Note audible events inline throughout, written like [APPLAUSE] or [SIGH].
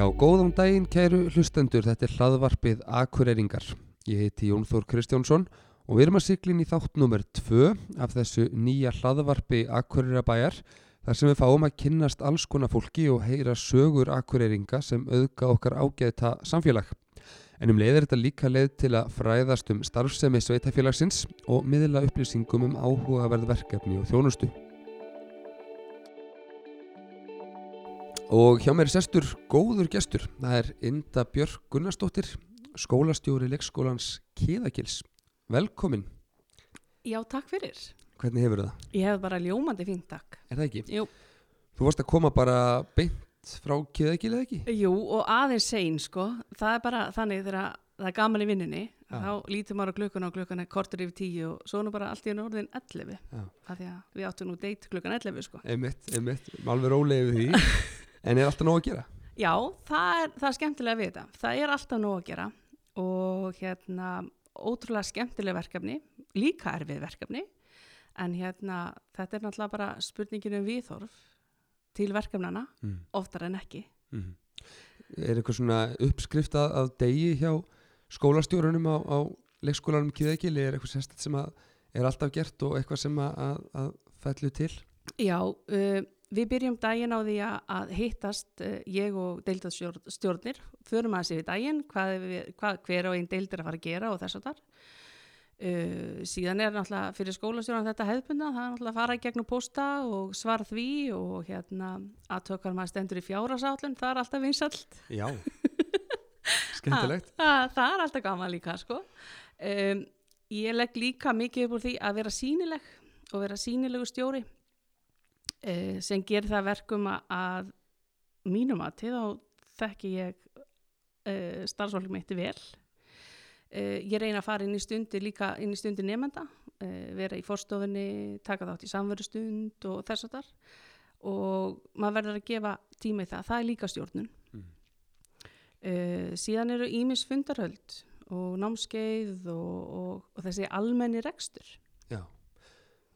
Já, góðan daginn kæru hlustendur, þetta er hlaðvarpið Akureyringar. Ég heiti Jón Þór Kristjánsson og við erum að siglin í þátt nummer 2 af þessu nýja hlaðvarpi Akureyrabæjar þar sem við fáum að kynnast alls konar fólki og heyra sögur Akureyringa sem auðga okkar ágæta samfélag. En um leið er þetta líka leið til að fræðast um starfsemi sveitafélagsins og miðla upplýsingum um áhugaverð verkefni og þjónustu. Og hjá mér er sestur góður gestur. Það er Inda Björk Gunnarsdóttir, skólastjóri leikskólans Kiðakils. Velkomin. Já, takk fyrir. Hvernig hefur það? Ég hef bara ljómandi fínt takk. Er það ekki? Jú. Þú varst að koma bara beint frá Kiðakil eða ekki? Jú, og aðeins sein, sko. Það er bara þannig þegar það er gaman í vinnunni. Já. Þá lítur maður á klukkuna og klukkan er kortur yfir tíu og svo nú bara allt í einu orðin 11. Já. Af því að við áttum nú deitt klukkan 11, sko. Einmitt, einmitt. Alveg rólega yfir því. [LAUGHS] en er alltaf nóg að gera? Já, það er, það er skemmtilega við þetta. Það er alltaf nóg að gera og hérna ótrúlega skemmtileg verkefni, líka erfið verkefni, en hérna þetta er náttúrulega bara spurningin um viðhorf til verkefnana, Mm. oftar en ekki. Mm. Er eitthvað svona uppskrift að, að degi hjá skólastjórunum á, á leikskólanum Kiðakil? Er eitthvað sérstætt sem að er alltaf gert og eitthvað sem að, að, að fællu til? Já, uh, við byrjum daginn á því að, hittast uh, ég og deildarstjórnir, förum að sér við daginn, hvað, við, hvað hver og einn deild er að fara að gera og þess að þar. Uh, síðan er náttúrulega fyrir skólastjórn þetta hefðbunda, það er náttúrulega að fara í gegnum posta og svara því og hérna aðtökar maður stendur í fjárasállun, það er alltaf vinsalt. Já. [LAUGHS] Skemmtilegt. Það, það er alltaf gaman líka, sko. Um, ég legg líka mikið upp úr því að vera sínileg og vera sínilegu stjóri uh, sem gerir það verkum að, mínum að til þá þekki ég uh, starfsfólk mitt vel. Uh, ég reyna að fara inn í stundir líka inn í stundir nefnda, uh, vera í forstofunni, taka þátt í samverustund og þess að þar og maður verður að gefa tíma í það, það er líka stjórnun. Mm. Síðan eru ímis fundarhöld og námskeið og, og, og þessi almenni rekstur. Já,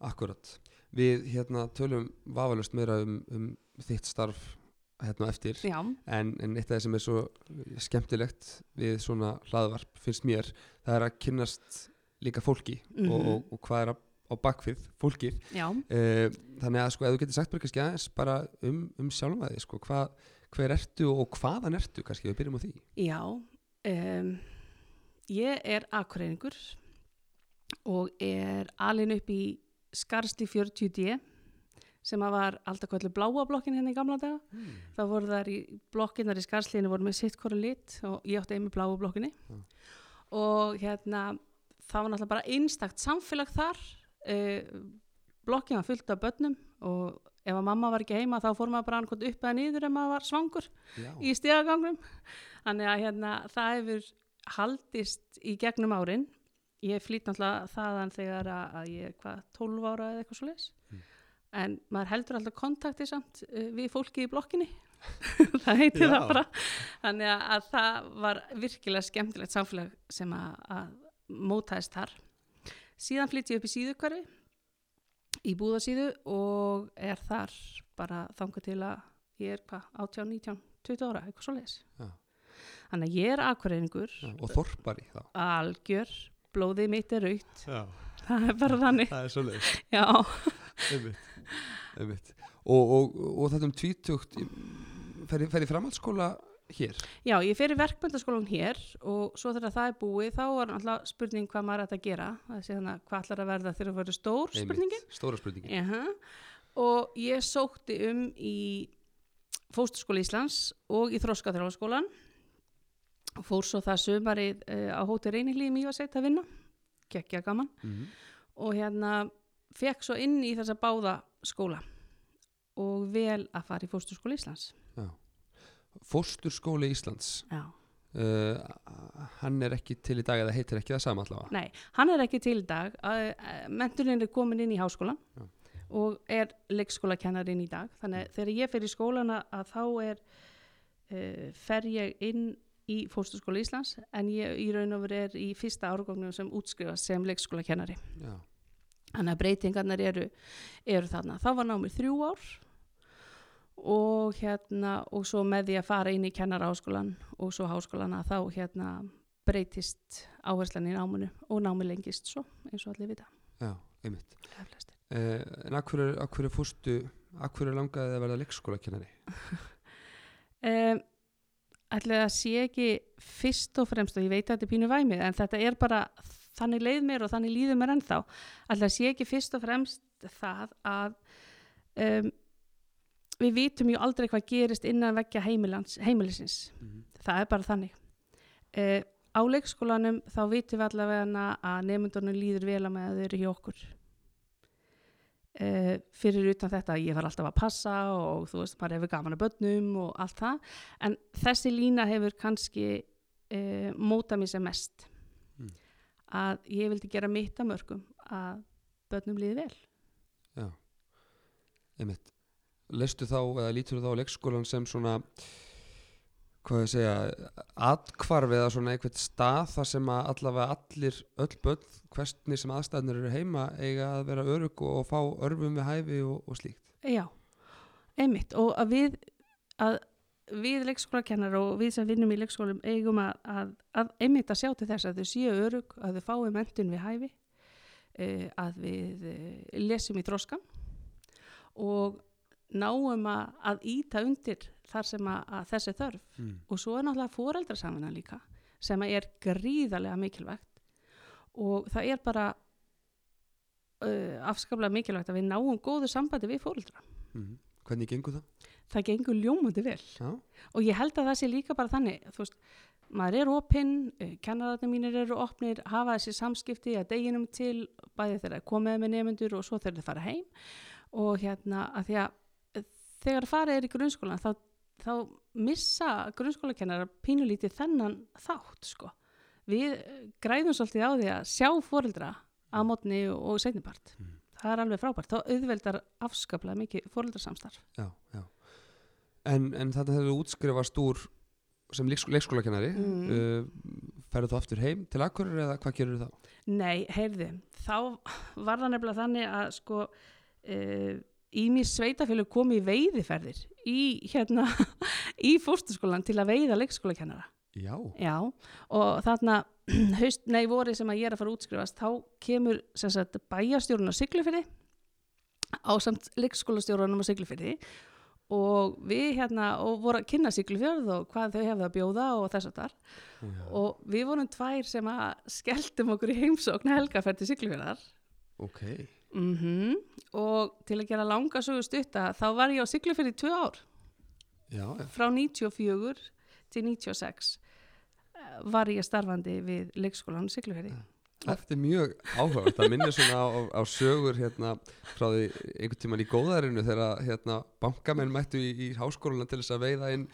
akkurat. Við hérna tölum vafalust meira um, um þitt starf hérna eftir. En, en eitt af það sem er svo skemmtilegt við svona hlaðvarp finnst mér það er að kynnast líka fólki Mhm. og, og, og hvað er að, á bakvið fólkið. Uh, þannig að sko ef þú getur sagt bara aðeins bara um, um sjálfa þig sko hvað, hver ertu og hvaðan ertu kannski? Við byrjum á því. Já. Um, ég er akureyringur og er alin upp í Skarsli 40D sem að var alltaf kvöldu bláa blokkin hérna í gamla daga. mm. Það voru þar í blokkinnar í Skarslínu voru með sitt hvora lit og ég átti einmi bláu blokkinni. Já. Og hérna, það var náttúrulega bara einstakt samfélag þar. Uh, blokkin var fullt af börnum og ef að mamma var ekki heima þá fór maður bara annað upp eða niður ef maður var svangur Já, í stíðagangum. Þannig að hérna, það hefur haldist í gegnum árin. Ég flýt náttúrulega þaðan þegar að, ég er hvað 12 ára eða eitthvað svo leis. Mm. En maður heldur alltaf kontakti samt uh, við fólki í blokkinni. [LAUGHS] [LAUGHS] það heitir Já. það bara. Þannig að, að það var virkilega skemmtilegt samfélag sem að, að mótaðist þar. Síðan flytti ég upp í síðukvarfi í búðasíðu og er þar bara þangað til að ég er hvað, 18, 19, 20 ára, eitthvað svo leis. Já. Þannig að ég er akkurreiningur, já, og þorpari þá algjör, blóðið mitt er Já, það er bara þannig. það er einmitt, einmitt. Og, og, og þetta um tvítugt fer, í framhaldsskóla hér? Já, ég fer í verkmyndaskólan hér og svo þegar það er búið þá var alltaf spurning hvað maður ætti að gera. Þannig að hvað ætlar að verða þegar það verður stór spurningin. Stóra spurningin. Uh Og ég sótti um í Fósturskóla Íslands og í Þróskaþráskólan og fór svo það sumarið uh, á Hóti Reynilí í Mývaseit að vinna, geggja gaman mm. og hérna fekk svo inn í þessa báða skóla og vel að fara í Fósturskóla Íslands. Fósturskóli Íslands Já. uh, hann er ekki til í dag eða heitir ekki það sama allavega Nei, hann er ekki til í dag, menturinn er komin inn í háskólan Já. og er leikskólakennarinn í dag, þannig að þegar ég fer í skólana að þá er uh, fer ég inn í Fósturskóla Íslands en ég í raun og veru er í fyrsta árgangnum sem útskrifast sem leikskólakennari. Þannig að breytingarnar eru, eru þarna. Það var námið þrjú ár og hérna og svo með því að fara inn í kennaraháskólan og svo háskólana þá hérna breytist áherslan í náminu og námi lengist svo eins og allir vita Já, einmitt. Eh, en akkur, akkur fórstu, akkur langaði þið að verða leikskólakennari? Um, [LAUGHS] ætli það sé ekki fyrst og fremst og ég veit að þetta er pínu væmið en þetta er bara þannig leið mér og þannig líður mér ennþá. Ætli það sé ekki fyrst og fremst það að um, við vitum ju aldrei hvað gerist innan heimilans, heimilisins. Mm það er bara þannig. Uh, á leikskólanum þá vitum við allavega að nefndunum líður vel að með að þau eru hjá okkur uh, fyrir utan þetta að ég var alltaf að passa og þú veist, maður hefur gaman að börnum og allt það en þessi lína hefur kannski uh, mótað mér sem mest Mm. að ég vildi gera mitt að mörgum að börnum líði vel Já, einmitt. Leistu þá, eða lítur þá leikskólan sem svona, hvað ég segja, atkvarf eða svona einhvert stað þar sem að allavega allir, öll börn, hvernig sem aðstæðnir eru heima, eiga að vera örug og fá örfum við hæfi og, og slíkt. Já, einmitt og að við að við leikskólakennar og við sem vinnum í leikskólum eigum að, að, að einmitt að sjá til þess að þau séu örug, að þau fái mentun við hæfi uh, að við uh, lesum í þróskan og náum að, íta undir þar sem að, að þessi þörf Mm. og svo er náttúrulega foreldrasamina líka sem er gríðarlega mikilvægt og það er bara uh, afskaplega mikilvægt að við náum góðu sambandi við foreldra Mm. Hvernig gengur það? það gengur ljómandi vel Já, og ég held að það sé líka bara þannig þú veist, maður er opinn kennararnir mínir eru opnir hafa þessi samskipti að deginum til bæði þegar komið með nefnendur og svo þegar þeir fara heim og hérna að því að eh, þegar farið er í grunnskólan þá, þá missa grunnskólakennarar pínulítið þennan þátt sko. við græðum svolítið á því að sjá foreldra á mótni og setnipart Mm. það er alveg frábært, þá auðveldar afskaplega mikið foreldrasamstarf já, já. En, en þetta hefur útskrifast úr sem leiksk leikskólakennari, Mm. uh, ferðu þú aftur heim til Akureyri eða hvað gerur þá? Nei, heyrði, þá var það nefnilega þannig að sko ímis sveitafélug komi í veiðiferðir í hérna [LAUGHS] í fórsturskólan til að veiða leikskólakennara. Já, Já, og þarna [CLEARS THROAT] haust, nei, voru sem að ég er að fara að útskrifast, þá kemur sagt bæjarstjórun á Siglufyrði á samt leikskólastjórunum á Siglufyrði og við hérna, og voru að kynna Siglufjörð og hvað þau hefðu að bjóða og þess að þar já. og við vorum tvær sem að skelltum okkur í heimsókn helgaferð til Siglufjörðar ok, mm og til að gera langa sögu stutta þá var ég á Siglufjörð í tvö ár. Já, já. frá 94 til 96 eh, var ég starfandi við leikskólan Siglufjörði Þetta er mjög áhugavert, það minnir svona á, á sögur hérna frá því einhvern tíman í góðarinu þegar hérna bankamenn mættu í, í háskóluna til þess að veiða inn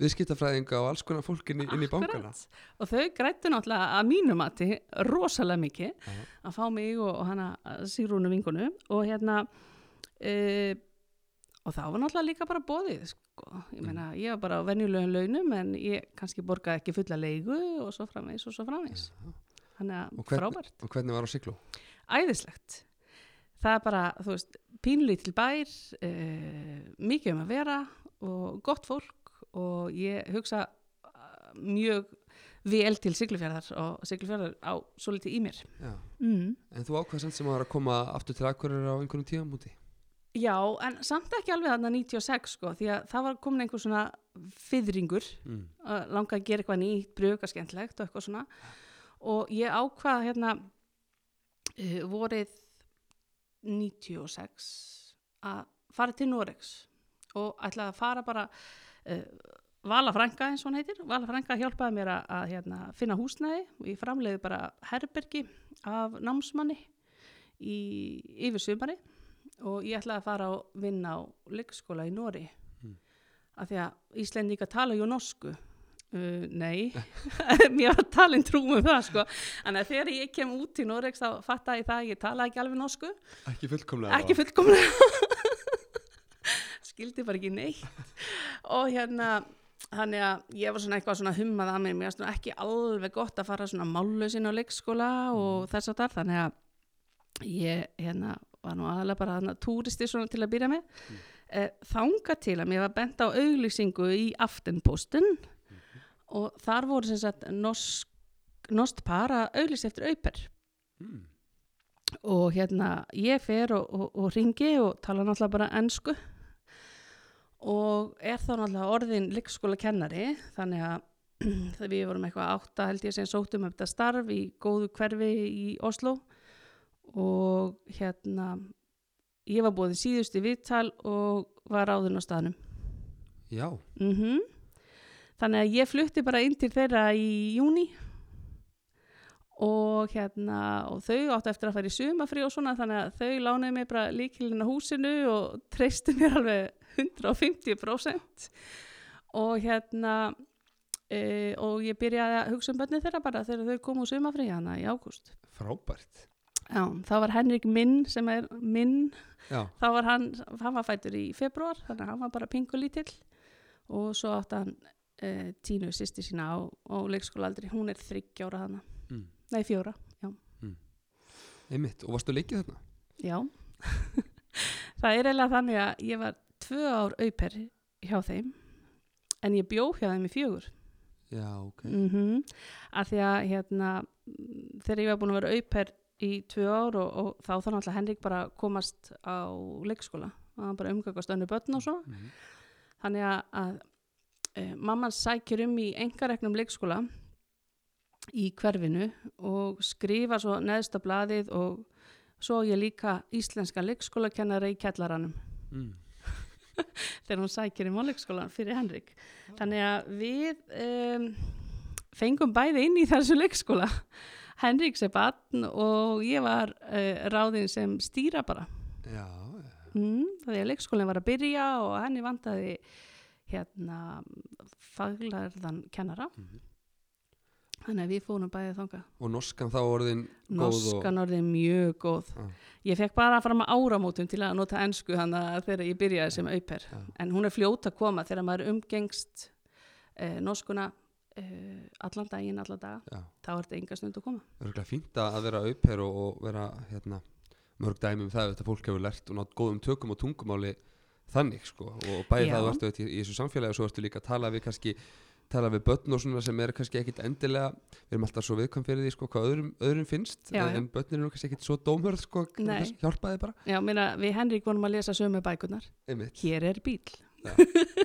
viðskiptafræðinga og alls konar fólk inn í, inn í bankana. Og þau grættu náttúrulega að mínu mati rosalega mikið Já. að fá mig og, og hana Sigrúnu vingunu og hérna uh, og það var náttúrulega líka bara bóðið sko. ég meina, ég var bara á venjulegum launum en ég kannski borgaði ekki fulla leigu og svo framvegs og svo framvegs þannig Og að hvern- frábært, Og hvernig var á Sigló? æðislegt það er bara, þú veist, pínlítil bær uh, mikið um að vera og gott fólk og ég hugsa uh, mjög vel til Siglufjörðar og Siglufjörðar á svo litið í mér mm. En þú samt sem var að koma aftur til Akureyri á einhvern tíðamúti? Já, en samt ekki alveg þarna 96 sko, því að það var komin einhver svona fyrringur, Mm. að langa að gera eitthvað nýtt, bröka skemmtlegt og eitthvað svona og ég ákvað hérna uh, vorið 96 að fara til Noregs og ætlaði að fara bara Vala Franka eins og hann heitir. Vala Franka hjálpaði mér að, að hérna, finna húsnæði og ég framleiði bara herbergi af námsmanni í, yfir sumari. Og ég ætlaði að fara og vinna á leikskóla í Nóri Mm. af því að Íslendinga tala ju norsku. Uh, nei. [LAUGHS] Mér var talin trúm um það sko. En þegar ég kem út í Noregs þá fatta ég það að ég tala ekki alveg norsku. Ekki fullkomlega. ekki fullkomlega skildi bara ekki neitt. [LAUGHS] Og hérna þannig að ég var svona eitthvað svona hummað að mér. Mér var svona ekki alveg gott að fara svona mállösin á leikskóla og þess að þar. Þannig að ég hérna var nú aðalega bara þarna túristi svona til að byrja með. Uh, þanga til að mér var bent á auglýsingu í Aftenposten og þar voru sem sagt norsk, norsk par að auglýsa eftir auper mm. og hérna ég fer og, og, og ringi og tala náttúrulega bara ennsku og er þá náttúrulega orðin leikskóla kennari þannig að [CLEARS THROAT] þegar við vorum eitthvað átta held ég sem sóttum um þetta starf í góðu hverfi í Oslo og hérna ég var búið síðust í viðtal og var áðun á staðnum. Já, mm þannig að ég flutti bara inn til þeirra í júni og hérna og þau áttu eftir að fara í sumafrí og svona þannig að þau lánaði mér bara líkilina húsinu og [LAUGHS] treystu mér alveg 150% og hérna e, og ég byrjaði að hugsa um börnin þeirra bara þegar þau komu úr sumafrí hana í ágúst. Frábært. Já, þá var Henrik minn sem er minn. Já, þá var hann, hann var fættur í februar þannig að hann var bara pingu lítill. Og svo átti hann e, Tínu sýsti sína á, á leikskólaaldri. Hún er þryggjára hana, mm. nei fjóra já, einmitt. Og varstu leikið þarna? já. [LAUGHS] það er eiginlega þannig að ég var tvö ár auper hjá þeim en ég bjó hjá þeim í fjögur. Já, ok. Mm að því að hérna þegar ég var búin að vera auper í tvö ár og, og þá þannig alltaf Henrik bara komast á leikskóla. Og hann bara umgangast önnu börn og svo mm. þannig að, að e, mamman sækir um í engareknum leikskóla í hverfinu og skrifa svo neðsta blaðið og svo ég líka íslenska leikskólakennara í kellaranum Mm. Þegar hún sækir um á leikskólan fyrir Henrik. Þannig að við um, fengum bæði inn í þessu leikskóla. Henrik sem barn og ég var uh, ráðin sem stýra bara. Já, já. Mm, að leikskólinn var að byrja og henni vantaði hérna faglarðan kennara. Mhm. Þannig að við fórum bæðið þanga Og norskan þá orðin góð norskan orðið mjög góð. Já. ég fekk bara fram að áramótum til að nota ennsku hana þegar ég byrjaði sem auper. Já. en hún er fljót að koma þegar maður umgengst eh, norskuna eh, allan daginn, allan daga. Já, þá er þetta enga stund að koma. Örgulega fínt að vera auper og, og vera hérna, mörg dæmi um það að þetta fólk hefur lært og nátt góðum tökum og tungumáli þannig sko. Og bæði Já. það þú ertu í, í þessu samfélagi og svo ertu líka að tala við kannski tala við börn og svona sem er kannski ekkit endilega við erum alltaf svo viðkvæm fyrir því sko hvað öðrum, öðrum finnst Já, en, já. en börnin eru kannski ekkit svo dómörð sko hjálpaði bara Já, meina, við Henrik vorum að lesa sömu bækunar einmitt, hér er bíl,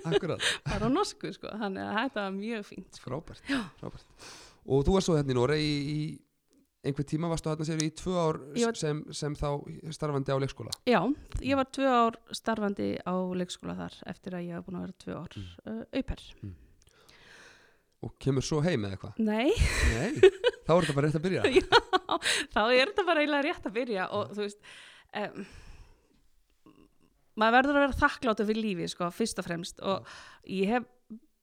akkurat, [LAUGHS] bara á norsku sko. þannig að þetta var mjög fínt sko. frábært, frábært og þú varst svo hérna í Noreg í, í einhver tíma varstu hérna sér í tvö ár var- sem, sem þá starfandi á leikskóla Já, ég var tvö ár starfandi á leikskóla þar eftir að ég var búin að vera tvö ár Mm. mm. uh, auper og kemur svo heim eða eitthvað? Nei, Nei, þá er þetta bara rétt að byrja. [LAUGHS] Þá er þetta bara eiginlega rétt að byrja og þú veist um, maður verður að vera þakkláttur fyrir lífi sko, fyrst og fremst og ég hef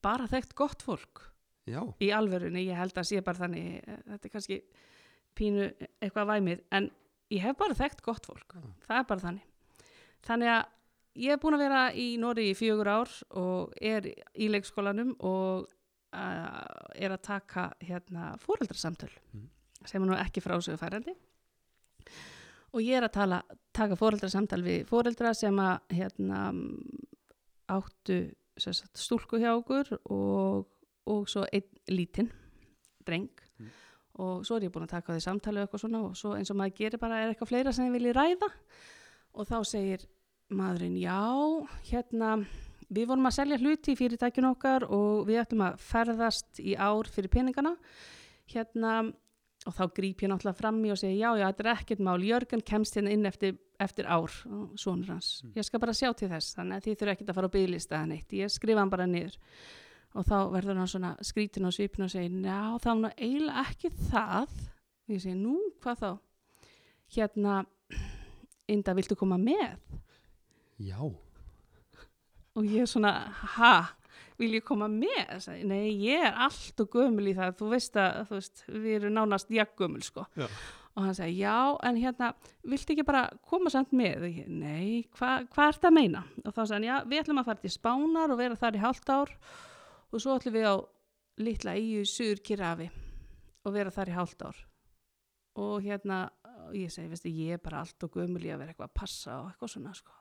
bara þekkt gott fólk Já, í alvörunni, ég held að sé bara þannig eh, þetta er kannski pínu eitthvað væmið, en ég hef bara þekkt gott fólk, Já. það er bara þannig. Þannig að ég er búin að vera í Nóri í fjögur ár og er í leikskólanum og er að taka hérna fóreldrasamtöl Mhm. sem er nú ekki frásögu færandi og ég er að tala, taka fóreldrasamtal við fóreldra sem að hérna áttu sagt, stúlku hjá okkur og, og svo einn lítinn dreng Mm. og svo er ég búin að taka því samtali og eitthvað svona og svo eins og maður gerir bara er eitthvað fleira sem ég vilji ræða og þá segir maðurinn já, hérna við vorum að selja hluti í fyrirtækjun okkar og við ætlum að ferðast í ár fyrir peningana. Hérna og þá gríp ég náttúrulega fram í og segi já, já, þetta er ekkert mál, Jörgen kemst hérna inn eftir, eftir ár, svonur hans. Mm. ég skal bara sjá til þess, þannig að þið þurfa ekkert að fara á bygglista eða neitt, ég skrifa hann bara niður. Og þá verður hann svona skrítin á svipin og segir, já, það var nú eiginlega ekki það. Og ég segi, nú, hvað þá? Hérna [CLEARS THROAT] Inda, viltu koma með? já, og ég er svona, ha, vil ég koma með? Nei, ég er allt og gömul í það, þú veist að þú veist, við erum nánast jaggömul sko. Já. og hann segi, já, en hérna viltu ekki bara koma samt með? Ég, Nei, hva, hvað ert að meina? og þá sagði hann, já, við ætlum að fara til Spánar og vera þar í hálft ár og svo ætlum við á litla eigu Suður Kirafi og vera þar í hálft ár og hérna, ég segi, veistu, ég er bara allt og gömul í að vera eitthvað að passa og eitthvað svona, sko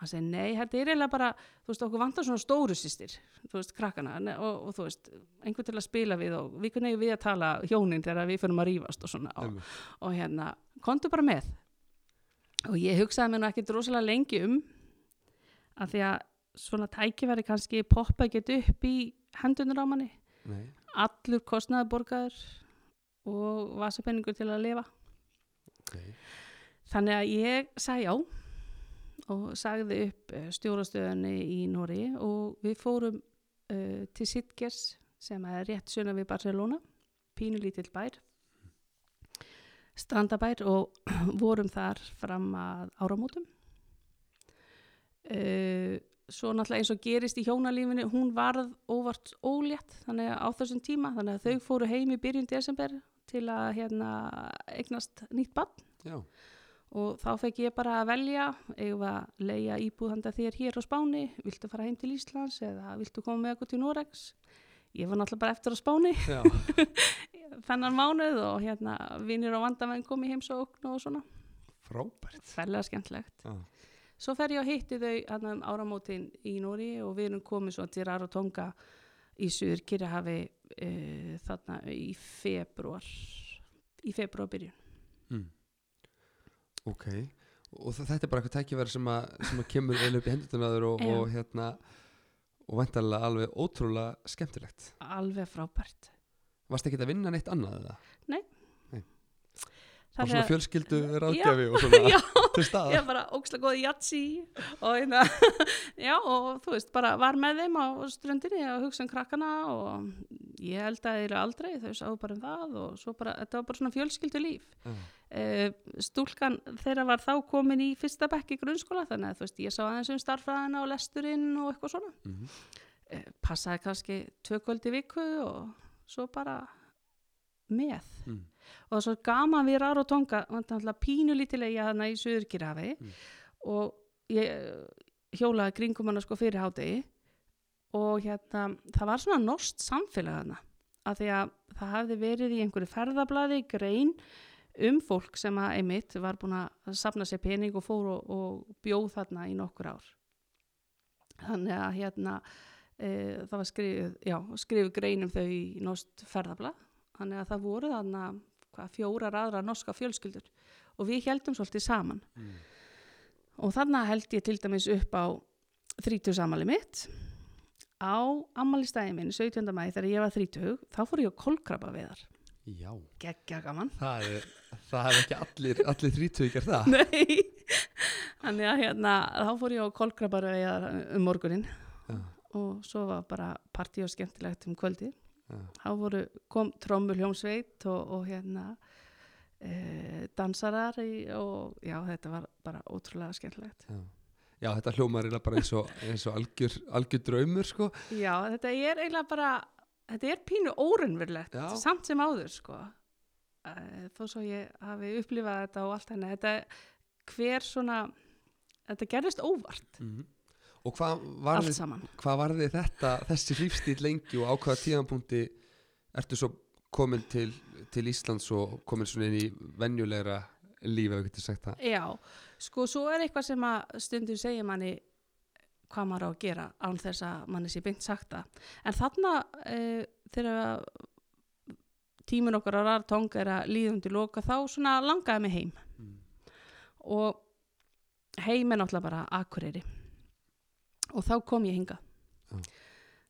hann segi nei, þetta er eiginlega bara þú veist, okkur vantar svona stóru sýstir þú veist, krakkana og, og þú veist einhver til að spila við og við kunni við að tala hjónin þegar við fyrir að rífast og svona og, og hérna, komdu bara með. Og ég hugsaði mér nú ekkert rosalega lengi um að því að svona tækifæri kannski poppa ekki upp í hendunar á manni. Nei, allur kostnaði borgaður og vasapenningur til að lifa. Ok. þannig að ég sagði já og sagði upp eh, stjórastöðunni í Nóri og við fórum uh, til Sitgers sem er rétt sunna við Barcelona pínulítill bær strandabær og [CLEARS THROAT] vorum þar fram að áramótum. Uh, svo náttúrulega eins og gerist í hjónalífinu hún varð óvart ólétt þannig að á þessum tíma þannig að þau fóru heim í byrjun desember til að hérna eignast nýtt bann Já, og þá fekk ég bara að velja að leia íbúð handa þér hér á Spáni, viltu fara heim til Íslands eða viltu koma með okkur til Noregs? Ég var náttúrulega bara eftir á Spáni. [LAUGHS] Þennan mánuð og hérna vinnir og vandamenn kom í heimsókn og svona. Frábært. færlega skemmtlegt Já, svo fer ég og hitti þau hann um áramótin í Nóri og við erum komið svo til Rarotonga í Suður Kyrjahafi uh, þarna í februar í februar byrjun mm. Ok. Og þetta er bara eitthvað tækifæri sem, sem að kemur eiginlega upp í hendutunaður og, Já. og hérna og vantarlega alveg ótrúlega skemmtilegt. alveg frábært Varst ekki að vinna neitt annað eða? Og Þannig svona að- fjölskyldu ráðgjafi og svona [LAUGHS] já, til staðar. ég bara ókslega góði jatsi og hérna, [LAUGHS] já og þú veist, bara var með þeim á ströndinni og hugsa um krakkana og ég held að þeir aldrei, þau sáu bara um það og svo bara, þetta var bara svona fjölskyldu líf. Já. Uh, stúlkan þeirra var þá komin í fyrsta bekk í grunnskóla þannig að þú veist, ég sá aðeins um starffræðina og lesturinn og eitthvað svona. Mhm. Uh, passaði kannski tvö kvöldi viku og svo bara með Mm. og það er svo gaman við Rár og Tonga pínu lítilega þarna í Suðurkirhafi Mm. og ég eh, hjólaði kringum hana sko fyrir hádegi og hérna það var svona nost samfélag hana af því að það hafði verið í einhverju ferðablaði grein um fólk sem að einmitt var búin að safna sér pening og fór og, og bjóð þarna í nokkur ár. Þannig að hérna e, það var skrifið, já, skrifið grein um þau í nost ferðablað. Þannig að það voru þarna hvað, fjórar aðra norska fjölskyldur. Og við heldum svolítið saman. Mm. og þannig held ég til dæmis upp á 30 samali mitt. Á ammælistæði minn 17. mæði þegar ég var 30 þá fór ég að kolkrabba við þar Já, geggja gaman. Það er, það er ekki allir, allir gert það. Nei, þannig að hérna þá fór ég á þar um morgunin Já, og svo var bara partí og skemmtilegt um kvöldi já, þá voru, kom trommur hljómsveit og, og hérna e, dansarar í, og já, þetta var bara ótrúlega skemmtilegt. Já. Já, þetta hljómar er bara eins og, eins og algjör, algjör draumur, sko. Já, þetta er eiginlega bara þetta er pínu óraunverulegt Já. samt sem áður sko þó svo ég hafi upplifað þetta og allt henni þetta hver svona þetta gerðist óvart Mm. Og hvað varði, hvað varði þetta, þessi lífstíl lengi og á hvaða tíðanpunkti ertu svo komin til, til Íslands og komin svona inn í venjulegra líf, ef við getum sagt það. Já, sko svo er eitthvað sem að stundum segja manni hvað maður á að gera án þess að manni sé beint sagt það. En þarna e, þegar tímin okkar á rartong er að líðundi loka þá svona langaði mig heim Mm. og heim er náttúrulega bara akureyri og þá kom ég hinga. Já.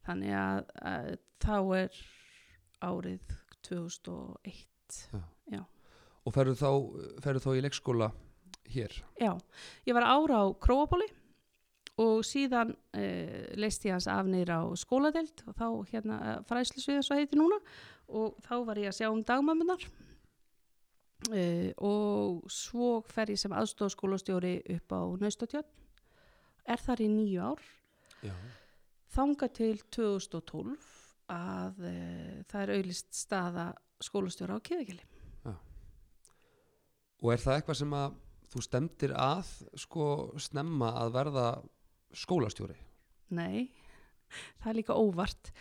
Þannig að, að þá er árið 2001. Og ferðu þá, ferðu þá í leikskóla hér? Já, ég var ára á Króabóli og síðan uh, leist ég hans af neyra á skóladeld og þá hérna uh, fræslusvið svo heiti núna og þá var ég að sjá um dagmömmunar uh, og svo fer ég sem aðstofskólastjóri upp á Naustotjörn er þar í nýju ár. Já. þanga til 2012 að uh, það er auðlist staða skólastjóra á Kiðagili. Og er það eitthvað sem að þú stemdir að sko snemma að verða skólastjóri? Nei, það er líka óvart.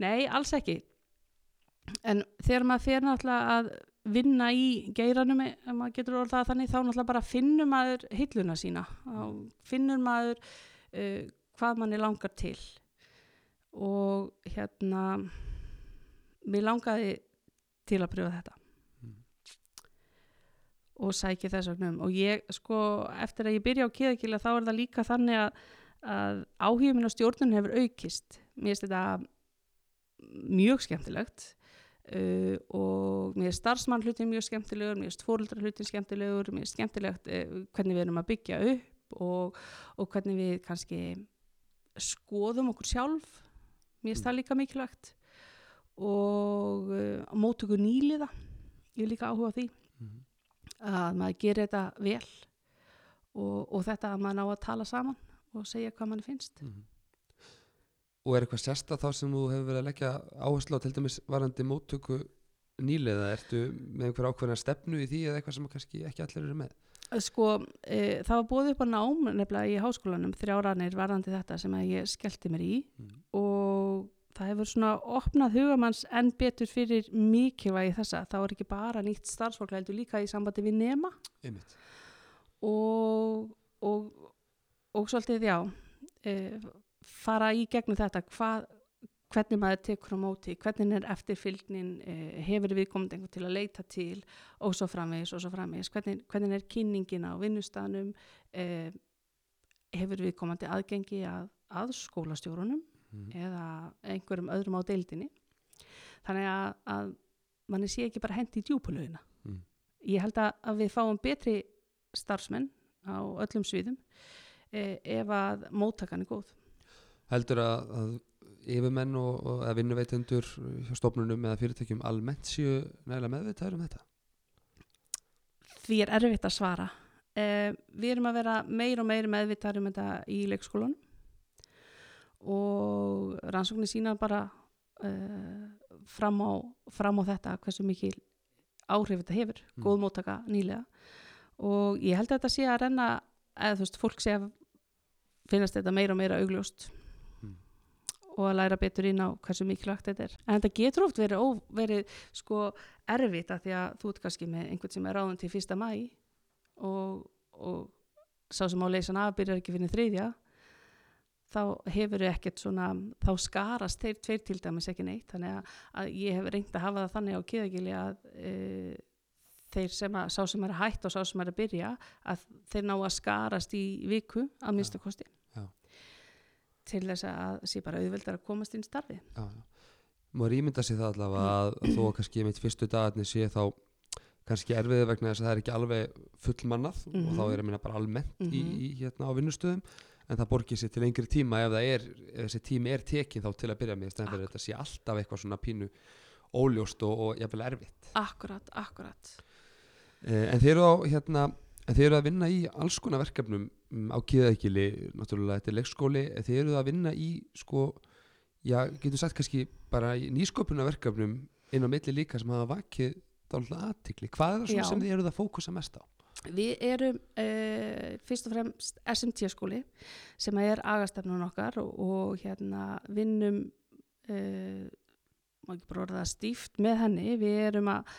Nei, alls ekki. en þegar maður fer náttúrulega að vinna í geiranum ef maður getur orðað það þannig þá náttúrulega bara finnur maður hilluna sína og finnur maður uh, hvað manni langar til og hérna mér langaði til að pröfa þetta Mm. og sæki þess vegna um og ég sko eftir að ég byrja á kiðakila þá er það líka þannig að, að áhugum minn á stjórnun hefur aukist. Mér finnst þetta mjög skemmtilegt uh, og mér finnst starfsmann hlutin mjög skemmtilegur, mér finnst fóruldra hlutin skemmtilegur, mér finnst skemmtilegt uh, hvernig við erum að byggja upp og, og hvernig við kannski skoðum okkur sjálf. Mér finnst það líka mikilvægt og uh, mótöku nýliða ég er líka áhuga á því Mhm. að maður gerir þetta vel og, og þetta að maður ná að tala saman og segja hvað mann finnst Mhm. Og er eitthvað sérsta þá sem þú hefur verið að leggja áherslu á til dæmis varandi móttöku nýlega, ertu með einhver ákveðna stefnu í því eða eitthvað sem kannski ekki allir eru með? sko, e, það var búið upp á nám nefnilega í háskólanum, þrjáranir varðandi þetta sem að ég skellti mér í Mm. og það hefur svona opnað hugamanns enn betur fyrir mikilvægi þessa, þá er ekki bara nýtt starfsfólk heldur líka í sambandi við nema og, og, og svolítið já e, fara í gegnum þetta. Hvað, hvernig maður tekur á móti hvernig er eftirfylgnin e, hefur viðkomandi einhvern til að leita til og svo framvegis og svo framvegis. Hvernig, hvernig er kynningin á vinnustanum e, hefur viðkomandi aðgengi að, að skólastjórunum Mhm. eða einhverjum öðrum á deildinni? Þannig að, að manni sé ekki bara hendi í djúpulögina Mm. ég held að, að við fáum betri starfsmenn á öllum sviðum ef að móttakan er góð Heldur að, að yfirmenn og, og eða vinnuveitundur hjá stofnunum eða fyrirtækjum almennt séu nægilega meðvitaður um þetta? því er erfitt að svara e, við erum að vera meir og meir meðvitað um þetta í leikskólanum og rannsóknir sína bara e, fram, á, fram á þetta hversu mikil áhrif þetta hefur, Mm. góð móttaka nýlega og ég held að þetta sé að renna eða þú veist, fólk sé að finnast þetta meira og meira augljóst Mm. og að læra betur inn á hversu mikilvægt þetta er. En þetta getur oft verið, ó, verið sko erfitt að því að þú ert kannski með einhvern sem er ráðan til fyrsta mæ og, og sá sem á leysan af byrjar ekki fyrir þriðja þá hefur ekkert svona þá skarast þeir tveir til dæmis ekki neitt þannig að, að ég hef reynd að hafa það þannig á kiðagili að e, þeir sem að, sá sem er hætta og sá sem er að byrja að þeir ná að skarast í viku að minnstu kosti Já. Til þess að sé bara auðveldar að komast inn starfi Já, já. Maður ímynda sér það allavega að, að þó kannski mitt fyrstu dagarnir sé þá kannski erfiði vegna þess að það er ekki alveg fullmannað og Mhm. þá er að minna bara almennt í, Mhm. í hérna á vinnustöðum en það borgir sér til lengri tíma ef það er, ef þessi tími er tekin þá til að byrja með, fyrir að þetta sé alltaf eitthvað svona pínu óljóst og, og jafnvel erfitt. Akkurat, akkurat Eh, en þeir eru á hérna en þeir eru að vinna í alls konar verkefnum um, á kiðaðekili, náttúrulega þetta er leikskóli, þeir eru að vinna í sko, já, getur sagt kannski bara í nýsköpuna verkefnum inn á milli líka sem hafa vakið dálítið aðtikli. Hvað er það svona Já. sem þið eruð að fókusa mest á? Við erum uh, fyrst og fremst SMT skóli sem er agastefnun okkar og, og hérna vinnum uh, má ekki bara orða stíft með henni við erum að,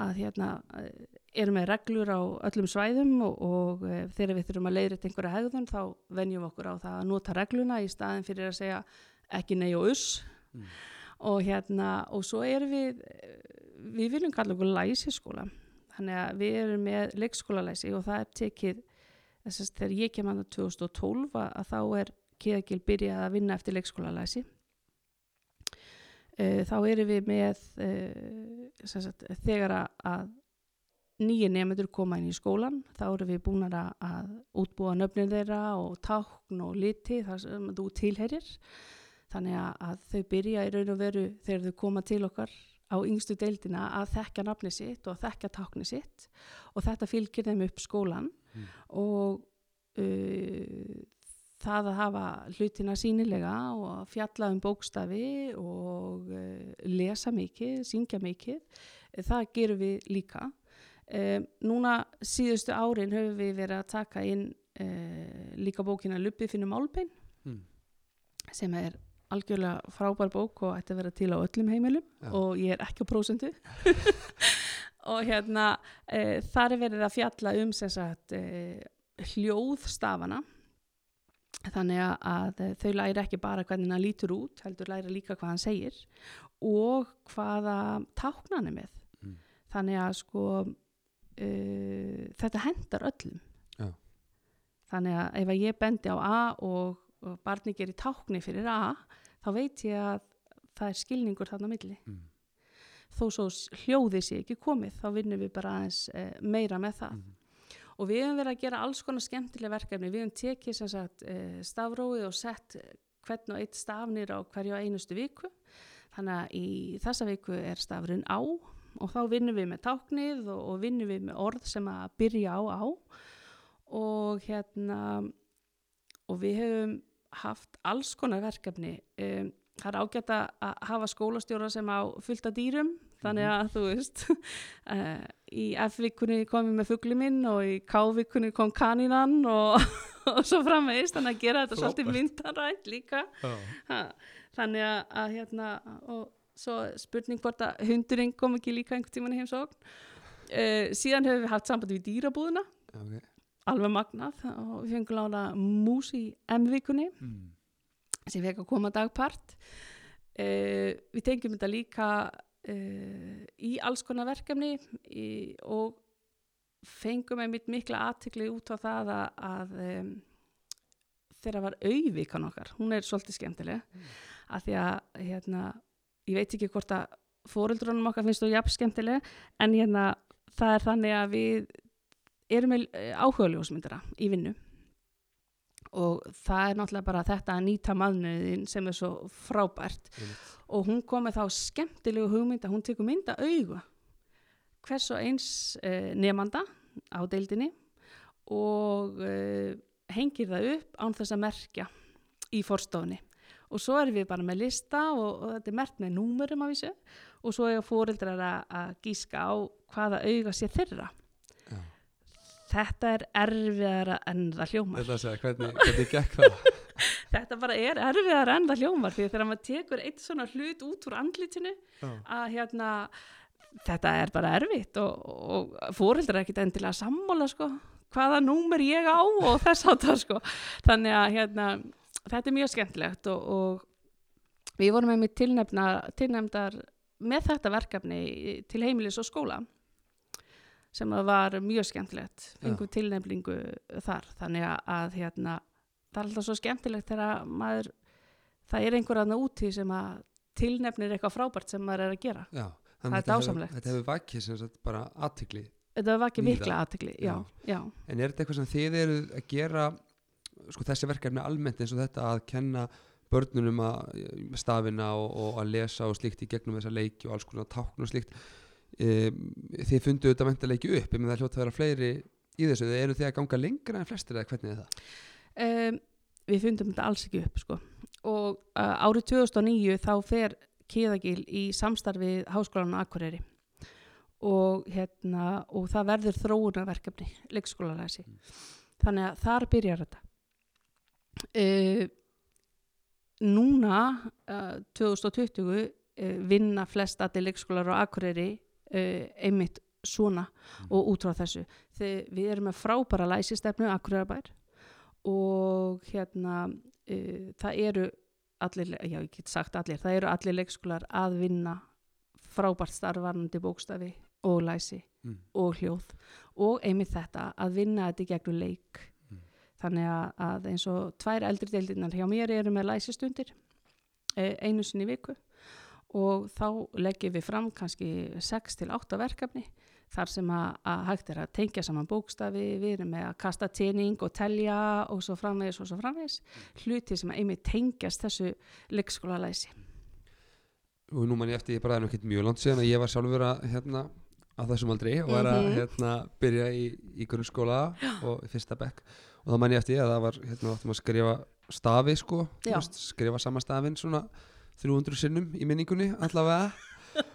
að hérna, eh, erum með reglur á öllum svæðum og, og uh, þegar við þurfum að leiðrætt einhverja hegðun þá venjum okkur á það að nota regluna í staðin fyrir að segja ekki nei og uss. Mm. og hérna og svo erum við eh, við viljum kalla okkur læsiskóla. Þannig að við erum með leikskólalæsi og það er tekið þess að þegar ég kem að 2012 að, þá er Kiðagil byrjað að vinna eftir leikskólalæsi uh, þá erum við með uh, sagt, þegar að, nýju nefndur koma inn í skólan þá erum við búin að, að útbúa nöfnir þeirra og tákn og liti þar sem þú tilherir þannig að, að þau byrja í raun og veru þegar þau koma til okkar á yngstu deildina að þekka nafni sitt og að þekka tákni sitt. Og þetta fylgir þeim upp skólan Mm. og uh, það að hafa hlutina sínilega og fjalla um bókstafi og uh, lesa mikið, syngja mikið, eh, það gerum við líka. Um, núna síðustu árin höfum við verið að taka inn líka bókina Luppi finnum álbein Mm. sem er algjörlega frábær bók og ætti að vera til á öllum heimilum Já. og ég er ekki á prósendu [LAUGHS] og hérna e, þar er verið að fjalla um sagt e, hljóðstafana þannig að, þau læra ekki bara hvernig hann lítur út heldur læra líka hvað hann segir og hvaða tákna hann er með Mm. þannig að sko uh, þetta hendar öllum Já. þannig að ef ég bendi á A og, og barni gerir tákni fyrir A þá veit ég að það er skilningur þarna milli Mm. þó svo s- hljóðið sé ekki komið þá vinnum við bara aðeins uh, meira með það Mhm. Og við höfum verið að gera alls konar skemmtilega verkefni. Við höfum tekið sem sagt uh, stafróið og sett eh, hvern og eitt stafnir á hverju einustu viku. Þannig að í þessa viku er stafurinn á og þá vinnum við með táknið og, og vinnum við með orð sem að byrja á á. Og hérna og við höfum haft alls konar verkefni. Um, það er ágætt að hafa skólastjóra sem á fullt af dýrum. Þannig að þú veist uh, [LAUGHS] í F-vikunni kom ég með fugli minn og í K-vikunni kom kanínan og, [LAUGHS] og svo framvegist þannig að gera þetta svolítið Frábært. myndarænt líka ha, þannig að, að hérna og svo spurning hvort að hundurinn kom ekki líka einhvern tímann í heimsókn uh, síðan hefur við haft sambandi við dýrabúðuna Okay. alveg magnað og við fengum lána mús í M-vikunni Mm. sem fekk að koma dagpart uh, við tengjum þetta líka uh, í alls konar verkefni í, og fengum einmitt mikla aðtikli út á það að, að um, þeirra var auðvíkan okkar hún er svolítið skemmtileg Mm. af því að hérna, ég veit ekki hvort að fóreldrunum okkar finnst þú jafn skemmtileg en hérna það er þannig að við erum með áhuga ljósmyndara í vinnu og það er náttúrulega bara þetta að nýta maðnuðin sem er svo frábært Einmitt. og hún kom með þá skemmtilegu hugmynda, hún tekur mynda augu hvers og eins uh, nefanda á deildinni og uh, hengir það upp án þess að merkja í forstofunni og svo erum við bara með lista og, og þetta er mert með númurum af þessu og svo er fóreldrar að, gíska á hvaða auga sé þeirra. Þetta er erfiðara en það hljómar segja, hvernig, hvernig gekk það? [LAUGHS] þetta bara er erfiðara en það hljómar því þegar maður tekur eitt svona hlut út úr andlitinu Já. að hérna þetta er bara erfitt og, og fóreldrar er ekkit endilega sammála sko hvaða númer ég á og þess áttar sko þannig að hérna þetta er mjög skemmtilegt og, og við vorum með mér tilnefna, tilnefndar með þetta verkefni til heimilis og skóla sem var mjög skemmtilegt fengum tilnefningu þar þannig að, hérna það er alltaf svo skemmtilegt þegar maður það er einhver aðna úti sem að tilnefnir eitthvað frábært sem maður er að gera Já. Það er hefur- dásamlegt. Þetta hefur vakið sem sagt bara aðtikli. þetta ekki Víða. mikla aðtekli já, já, En er þetta eitthvað sem þið eru að gera, sko þessi verkefni almennt eins og þetta að kenna börnunum að stafina og, og að lesa og slíkt í gegnum þessa leiki og alls konar tákn og slíkt. Þið fundu þetta mentilega ekki upp, en það hljóta að vera fleiri í þessu. Eru þið að ganga lengra en flestir eða hvernig er það? um, við fundum þetta alls ekki upp sko. og uh, árið 2009 þá fer Kiðagil í samstarfið Háskólan á Akureyri og, hérna, og það verður þróunarverkefni leikskólaræsi þannig að þar byrjar þetta uh, núna uh, 2020 uh, vinna flest allir leikskólar á Akureyri uh, einmitt svona og út frá þessu Þegar við erum með frábæra læsistefnu Akureyrabær og hérna uh, það eru allir, já ég get sagt allir það eru allir leikskólar að vinna frábært starfarnandi bókstafi og læsi Mm. og hljóð og einmitt þetta að vinna þetta í gegnum leik Mm. þannig að, eins og tvær eldri deildirnar hjá mér eru með læsistundir eh, einu sinni viku og þá leggjum við fram kannski 6 til 8 verkefni þar sem að, að hægt er að tengja saman bókstafi, við erum með að kasta tjening og telja og svo framvegis og svo framvegis, hluti sem að einmitt tengjast þessu leikskóla læsi. og nú man ég eftir, ég bara er ekkert mjög langt síðan að ég var sjálfur að hérna á þessum aldri og var að Mhm. hérna byrja í, í grunnskóla og fyrsta bekk. Og þá man ég eftir að það var hérna að skrifa stafi sko, skrifa sama stafinn svona 300 sinnum í minningunni allavega. [LAUGHS]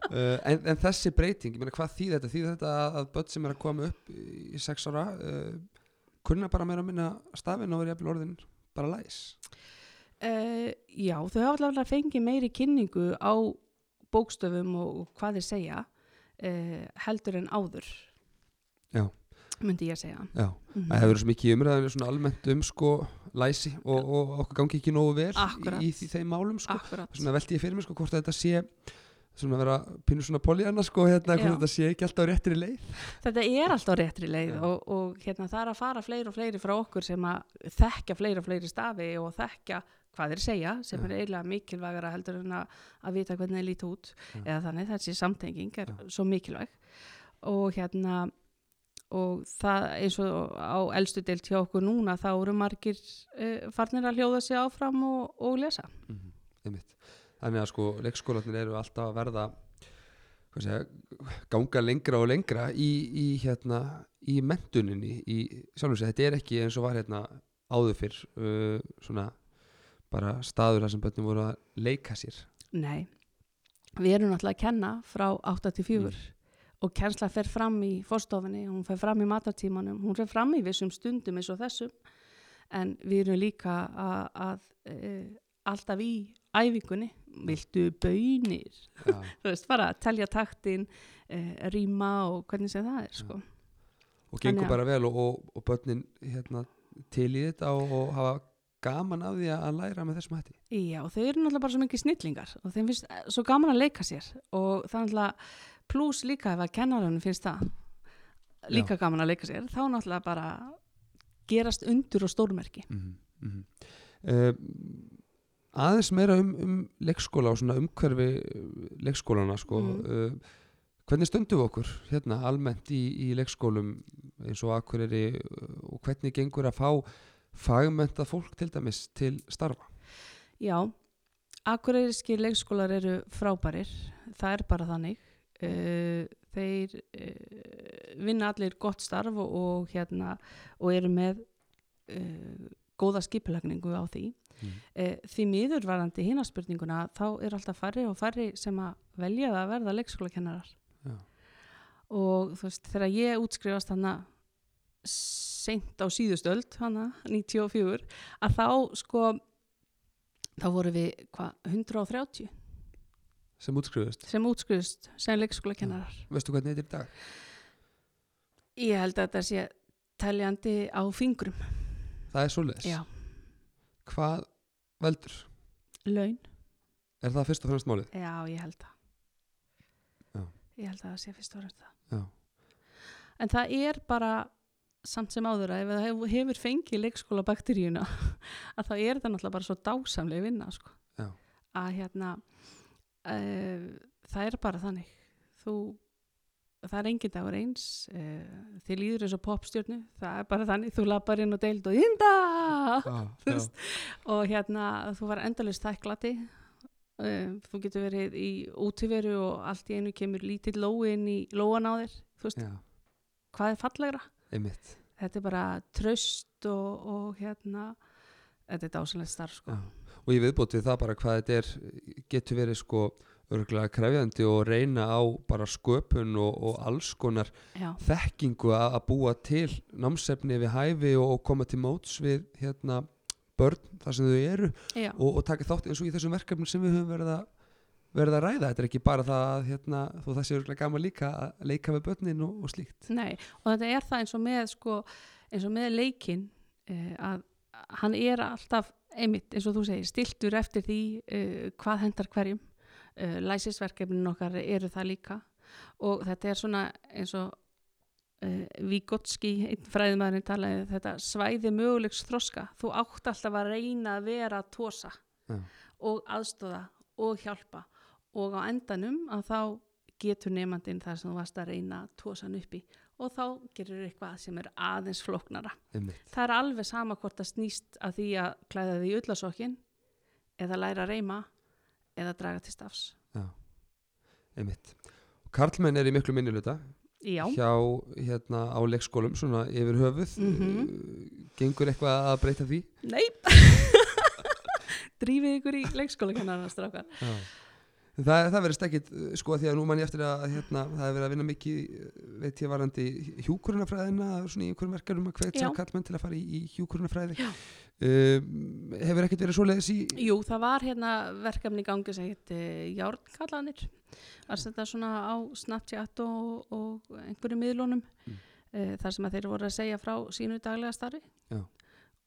Uh, en, en þessi breyting, ég meina hvað þýð þetta? Þýð þetta að, að börn sem er að koma upp í, í sex ára uh, kunna bara meira að minna stafinn og verið orðin bara læs? Uh, já, þau hafa allavega fengið meiri kynningu á bókstöfum og, og hvað þeir segja uh, heldur en áður. Já. Myndi ég að segja Já, Mhm. það hefur svo mikið umræðinu svona almennt um sko læsi og, og okkur gangi ekki nógu vel Akkúrat. í, í því, þeim málum sko. Akkurat svona velti ég fyrir mig sko hvort þetta sé svona vera pínu svona políana sko hérna hvort þetta sé ekki alltaf réttri leið Þetta er alltaf réttri leið Já. og, og hérna, það er að fara fleiri og fleiri frá okkur sem að þekkja fleiri og fleiri stafi og þekkja hvað þeir segja sem er eiginlega mikilvægara heldur en að, að vita hvernig þeir líta út Já. eða þannig þessi samtenging er svo mikilvæg og hérna og það eins og á elstu deilt hjá okkur núna þá eru margir uh, farnir að hljóða sig áfram og, og lesa. Mm -hmm. þannig að sko leikskólanir eru alltaf að verða segja, ganga lengra og lengra í, í hérna í mentuninni í sjálfum þetta er ekki eins og var hérna áður fyrr uh, svona bara staður þar sem börnum voru að leika sér. Nei, við erum náttúrulega að kenna frá 8 til 4 Mm. Og kennsla fer fram í fórstofinni, hún fer fram í matartímanum, hún fer fram í vissum stundum eins og þessum. En við erum líka að, að e, alltaf í æfingunni, viltu bönir, Já, [LAUGHS] þú veist, bara að telja taktin, e, rýma og hvernig sem það er, sko. og gengur Þannig að- bara vel og, og, og börnin hérna til í þetta og, og hafa gaman af því að læra með þessum hætti. Já, þau eru náttúrulega bara svo mikið snillingar og þeim finnst eh, svo gaman að leika sér. Og það er náttúrulega pluss líka ef að kennarunum finnst það líka gaman að leika sér, þá náttúrulega bara gerast undur og stórmerki. mm -hmm. uh, aðeins meira um, um leikskóla og svona umhverfi uh, leikskólana sko Mm. uh, hvernig stöndum við okkur hérna almennt í, í leikskólum eins og akkuriri uh, og hvernig gengur að fá fagmenta fólk til dæmis til starfa Já, akureyriski leikskólar eru frábærir, það er bara þannig. Uh, þeir uh, vinna allir gott starf og, og, hérna, og eru með uh, góða skipulagningu á því. mm. því miður varandi hinaspurninguna þá er alltaf færri og færri sem að velja að verða leikskólakennarar. Já. Og þú veist, þegar ég útskrifast hana seint á síðustöld, hana 94, að þá sko þá voru við hvað, 130 sem útskrifust, sem útskrifust sem leikskólakennarar. veistu hvernig þetta er í dag? Ég held að þetta sé teljandi á fingrum. það er Já, hvað veldur? laun. er það fyrst og fremst málið? Já, ég held það. Já. Ég held að það sé fyrst og fremst það. Já. En það er bara samt sem áður að ef það hefur, fengið leikskóla bakteríuna [LAUGHS] að þá er það náttúrulega bara svo dásamlega vinna sko. Að hérna það er bara þannig. Þú það er engin dagur eins. Uh, þið líður eins og popstjörnu. Það er bara þannig, þú lappar inn og deild og [LAUGHS] Þú veist. og hérna þú var endalist þæklati uh, þú getur verið í útiveru og allt í einu kemur lítill lói inn í lóan á þér þú veist, já, hvað er fallegra? Einmitt. Þetta er bara tröst og, og hérna þetta er dásalegt starf sko. Já. Og ég viðbót við það bara hvað þetta er getur verið sko örgulega krefjandi og reyna á bara sköpun og, og alls konar já, þekkingu að búa til námsefni við hæfi og, og koma til móts við hérna börn þar sem þau eru og, og taka þátt eins og í þessum verkefnum sem við höfum verið að verið að ræða, þetta er ekki bara það að hérna, það sé örgulega gaman líka að leika með börnin og, og slíkt. Nei og þetta er það eins og með sko, eins og með leikin uh, að hann er alltaf einmitt eins og þú segir, stiltur eftir því uh, hvað hendar hverjum. Uh, læsisverkefnin okkar eru það líka. Og þetta er svona eins og uh, Vigotski, einn fræðumæðurinn talaði þetta svæði mögulegs þroska. Þú átt alltaf að reyna að vera að tósa Já. og aðstóða og hjálpa. Og á endanum að þá getur nefandinn þar sem þú varst að reyna að tósa hann uppi og þá gerur eitthvað sem er aðeins flóknara. einmitt, Það er alveg sama hvort það snýst að því að klæða því ullasokkin eða læra að reyma eða draga til stafs. já, einmitt Karlmenn er í miklu minniluta Já, hjá hérna á leikskólum svona yfir höfuð Mhm. uh, gengur eitthvað að breyta því nei, [LAUGHS] drífið ykkur í leikskólakennarna strákar. Já. Það, það verðist ekkit, uh, sko, því að nú mann ég eftir að hérna, það er verið að vinna mikið, uh, veit ég varandi hjúkurunafræðina, svona í einhverjum verkefnum að hvetja kallmenn til að fara í, í hjúkurunafræði. Um, hefur ekkit verið svoleiðis í, Jú, það var hérna verkefni í gangi sem hétti Járnkallanir var þetta svona á Snapchat og, og einhverju miðlunum Mm. mm. þar sem að þeir voru að segja frá sínu daglega starfi Já.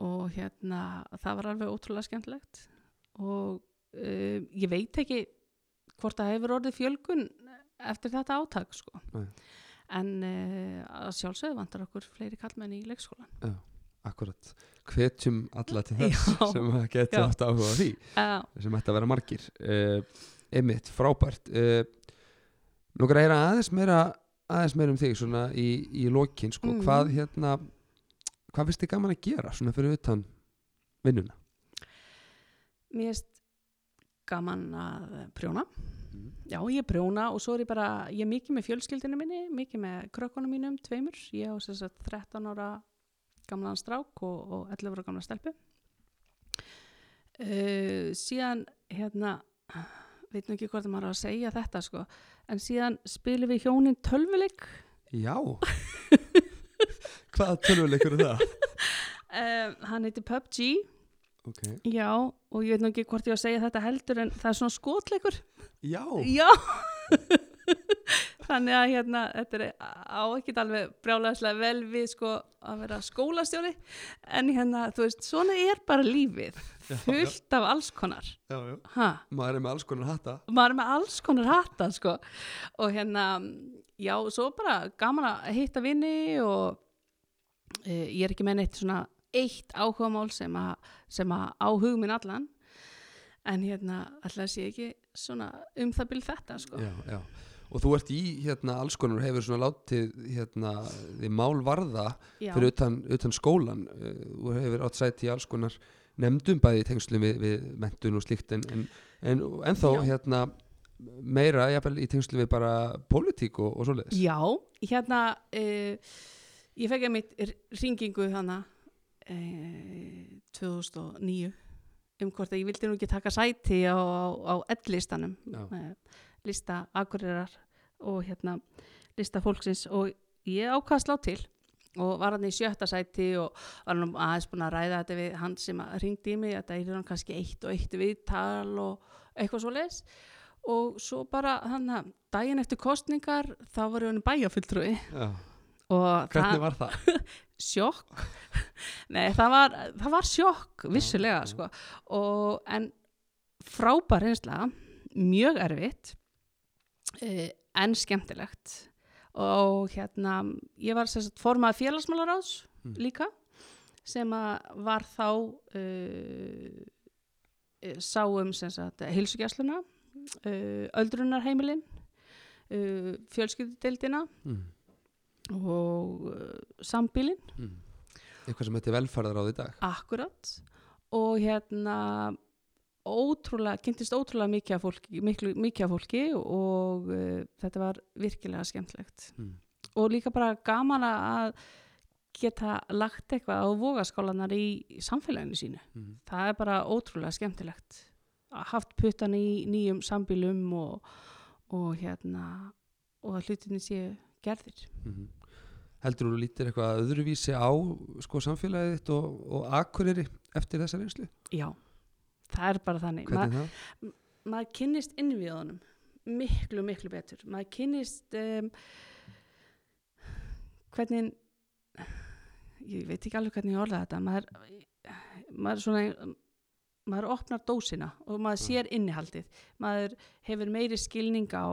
og hérna það var alveg ótrúlega skemmtilegt og uh, ég veit ekki hvort það hefur orðið fjölgun eftir þetta átak sko. En uh, að sjálfsögðu vantar okkur fleiri kallmenn í leikskólan akkurat, hvetjum alla til þess Já. sem að Já. átt áhuga á því, uh, sem ætti að vera margir. Uh, einmitt, frábært. Uh, nú að heyra aðeins meira, aðeins meira um þig, svona í, í lokin, sko, Mhm. hvað hérna, hvað finnst þið gaman að gera, svona fyrir utan vinnuna? mér finnst gaman að prjóna Mm. Já, ég prjóna og svo er ég bara, ég er mikið með fjölskyldinu minni, mikið með krökkunum mínum, tveimur. Ég á þess að 13 ára gamlan strák og, og 11 ára gamla stelpu. Uh, síðan, hérna, veit nú ekki hvort maður á að segja þetta, sko, en síðan spilum við hjónin tölvuleik. Já [LAUGHS] Hvaða tölvuleikur er það? Uh, hann heitir PUBG, Ok. Já, og ég veit nú ekki hvort ég á að segja þetta heldur, en það er svona skotleikur. Já. Já. [LAUGHS] Þannig að hérna þetta er á ekkert alveg brjálæðislega vel við sko að vera skólastjóri. En hérna þú veist svona er bara lífið Já, fullt af alls konar. Já, já. ha, Maður er með alls konar hatta. Maður er með alls konar hatta sko. Og hérna já svo bara gaman að hitta vini og e, ég er ekki með neitt svona eitt áhugamál sem að, sem að á hug minn allan. En hérna alltaf sé ekki svona um það byrð þetta sko. Já, já. Og þú ert í hérna alls konar og hefur svona látið hérna því mál varða já. fyrir utan, utan skólan Uh, Þú hefur átt sæti í alls konar nefndum bæði í tengslum við, við mentun og slíkt en, en, en, en þá hérna meira jafnvel í tengslum við bara pólitík og, og svoleiðis. Já, hérna uh, ég fekk að mitt ringingu þannig uh, 2009 um hvort að ég vildi nú ekki taka sæti á, á, á L-listanum. Já. uh, lista akurirar og hérna lista fólksins og ég að slá til og var hann í sjötta sæti og var hann aðeins búin að ræða þetta við hann sem ringdi í mig þetta er hann kannski eitt og eitt viðtal og eitthvað svo leis og svo bara hann að daginn eftir kostningar þá var hann og Hvernig það var það? [LAUGHS] sjokk. [LAUGHS] Nei það var, það var sjokk vissulega sko. Og, en frábær einslega mjög erfitt eh, en skemmtilegt. Og hérna ég var sagt formað félagsmálaráðs Mm. líka sem að var þá uh, sáum sem sagt heilsugjæsluna uh, öldrunarheimilin uh, fjölskyldudeildina. Mm. Og uh, sambílin Mm. Eitthvað sem heitir velferðar á því dag akkurat og hérna ótrúlega, kynntist ótrúlega mikið af fólki, miklu, mikið af fólki og uh, þetta var virkilega skemmtlegt Mm. og líka bara gaman að geta lagt eitthvað á vogaskálanar í, samfélaginu sínu Mm. það er bara ótrúlega skemmtilegt haft puttan í nýjum sambílum og, og hérna og að hlutinni séu gerðir Mm. Heldur þú lítir eitthvað öðruvísi á sko, samfélagið þitt og, og akureyri eftir þessa reynslu? já, það er bara þannig. Ma, maður kynnist innviðunum miklu, miklu betur. Maður kynnist um, hvernig ég veit ekki alveg hvernig ég orða þetta. Maður, maður svona maður opnar dósina og maður sér innihaldið. Maður hefur meiri skilning á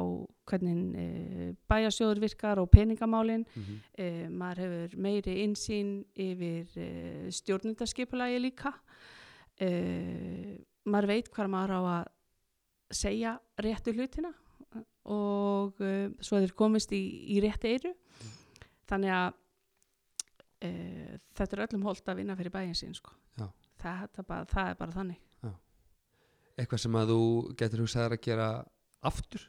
hvernig e, bæjasjóður virkar og peningamálin. Mm -hmm. e, maður hefur meiri insýn yfir e, stjórnundaskipulagi líka. E, maður veit hvað maður á að segja réttu hlutina og e, svo þeir komist í, í rétti eyru. Þannig að e, þetta er öllum holdt að vinna fyrir bæjin sín sko. Já. það, bara, það er bara þannig Eitthvað sem að þú getur hugsaðar að gera aftur?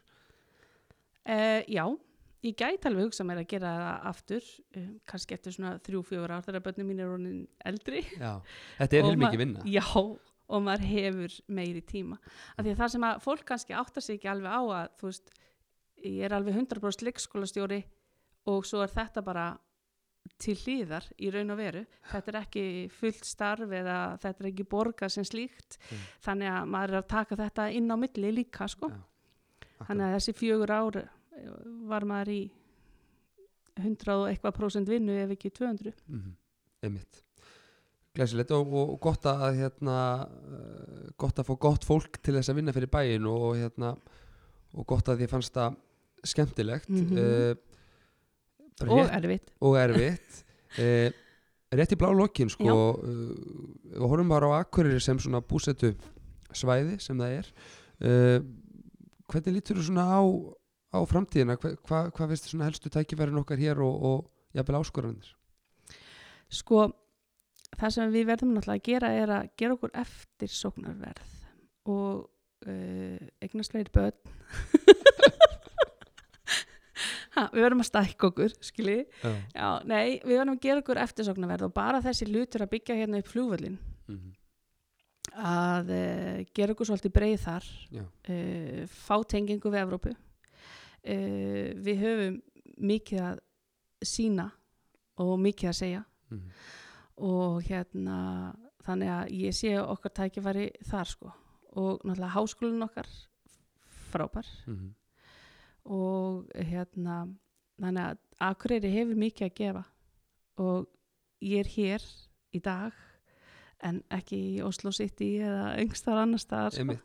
e, já, ég gæti alveg hugsa mér að gera það aftur um, kannski eftir svona þrjú, fjögur ár þegar börnum mín er orðin eldri Já. Þetta er heilmikið vinna. Já, og maður hefur meiri tíma af því að það sem að fólk kannski áttar sig ekki alveg á að þú veist, ég er alveg 100% leikskólastjóri og svo er þetta bara til hlýðar í raun og veru. Þetta er ekki fullt starf eða þetta er ekki borgað sem slíkt. Mm. þannig að maður er að taka þetta inn á milli líka sko. Já, þannig að þessi fjögur ár eh, var maður í 100 og eitthvað prósent vinnu ef ekki 200 mm einmitt. Glæsilegt og, og gott að hérna, uh, gott að fá gott fólk til þess að vinna fyrir bæin og hérna og gott að því fannst það skemmtilegt. Mhm. uh, bara og rétt, erfitt. Og erfitt. Uh, [LAUGHS] rétt í blá lokin sko, uh, við horfum bara á Akureyri sem svona búsetu svæði sem það er. Uh, hvernig lítur þú svona á, á framtíðina, Hva, hvað hva veist svona helstu tækifærin okkar hér og, og jafnvel áskoranir? Sko það sem við verðum náttúrulega að gera er að gera okkur eftir sóknarverð og uh, eignast fleiri börn [LAUGHS] ha, við verðum að stækka okkur skilji, Já. já, nei við verðum að gera okkur eftir sóknarverð og bara þessi lutur að byggja hérna upp flugvöllin Mm að uh, gera okkur svolítið breið þar uh, fá tengingu við Evrópu. Uh, við höfum mikið að sína og mikið að segja. Mm og hérna þannig að ég sé okkar tækifæri þar sko. Og náttúrulega háskólinn okkar frábær. -hmm. Og hérna þannig að Akureyri hefur mikið að gefa. Og ég er hér í dag en ekki í Oslo City eða yngstar annar staðar sko,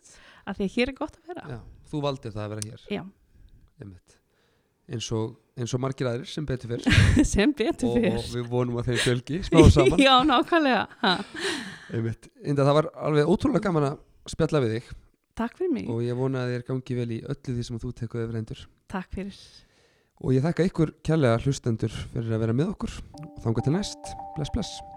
af því að hér er gott að vera. Já, þú valdir það að vera hér. Eins og, eins og margir aðrir sem betur fyrr. [LAUGHS] Sem betur og, fyrir og við vonum að þeim fjölgi smá saman. [LAUGHS] Já, nákvæmlega. Ha. Einmitt. Inda, það var alveg ótrúlega gaman að spjalla við þig Takk fyrir mig, og ég vona að þér gangi vel í öllu því sem þú tekuð yfir endur takk fyrir. Og ég þakka ykkur kærlega hlustendur fyrir að vera með okkur. Þanga til næst, bless bless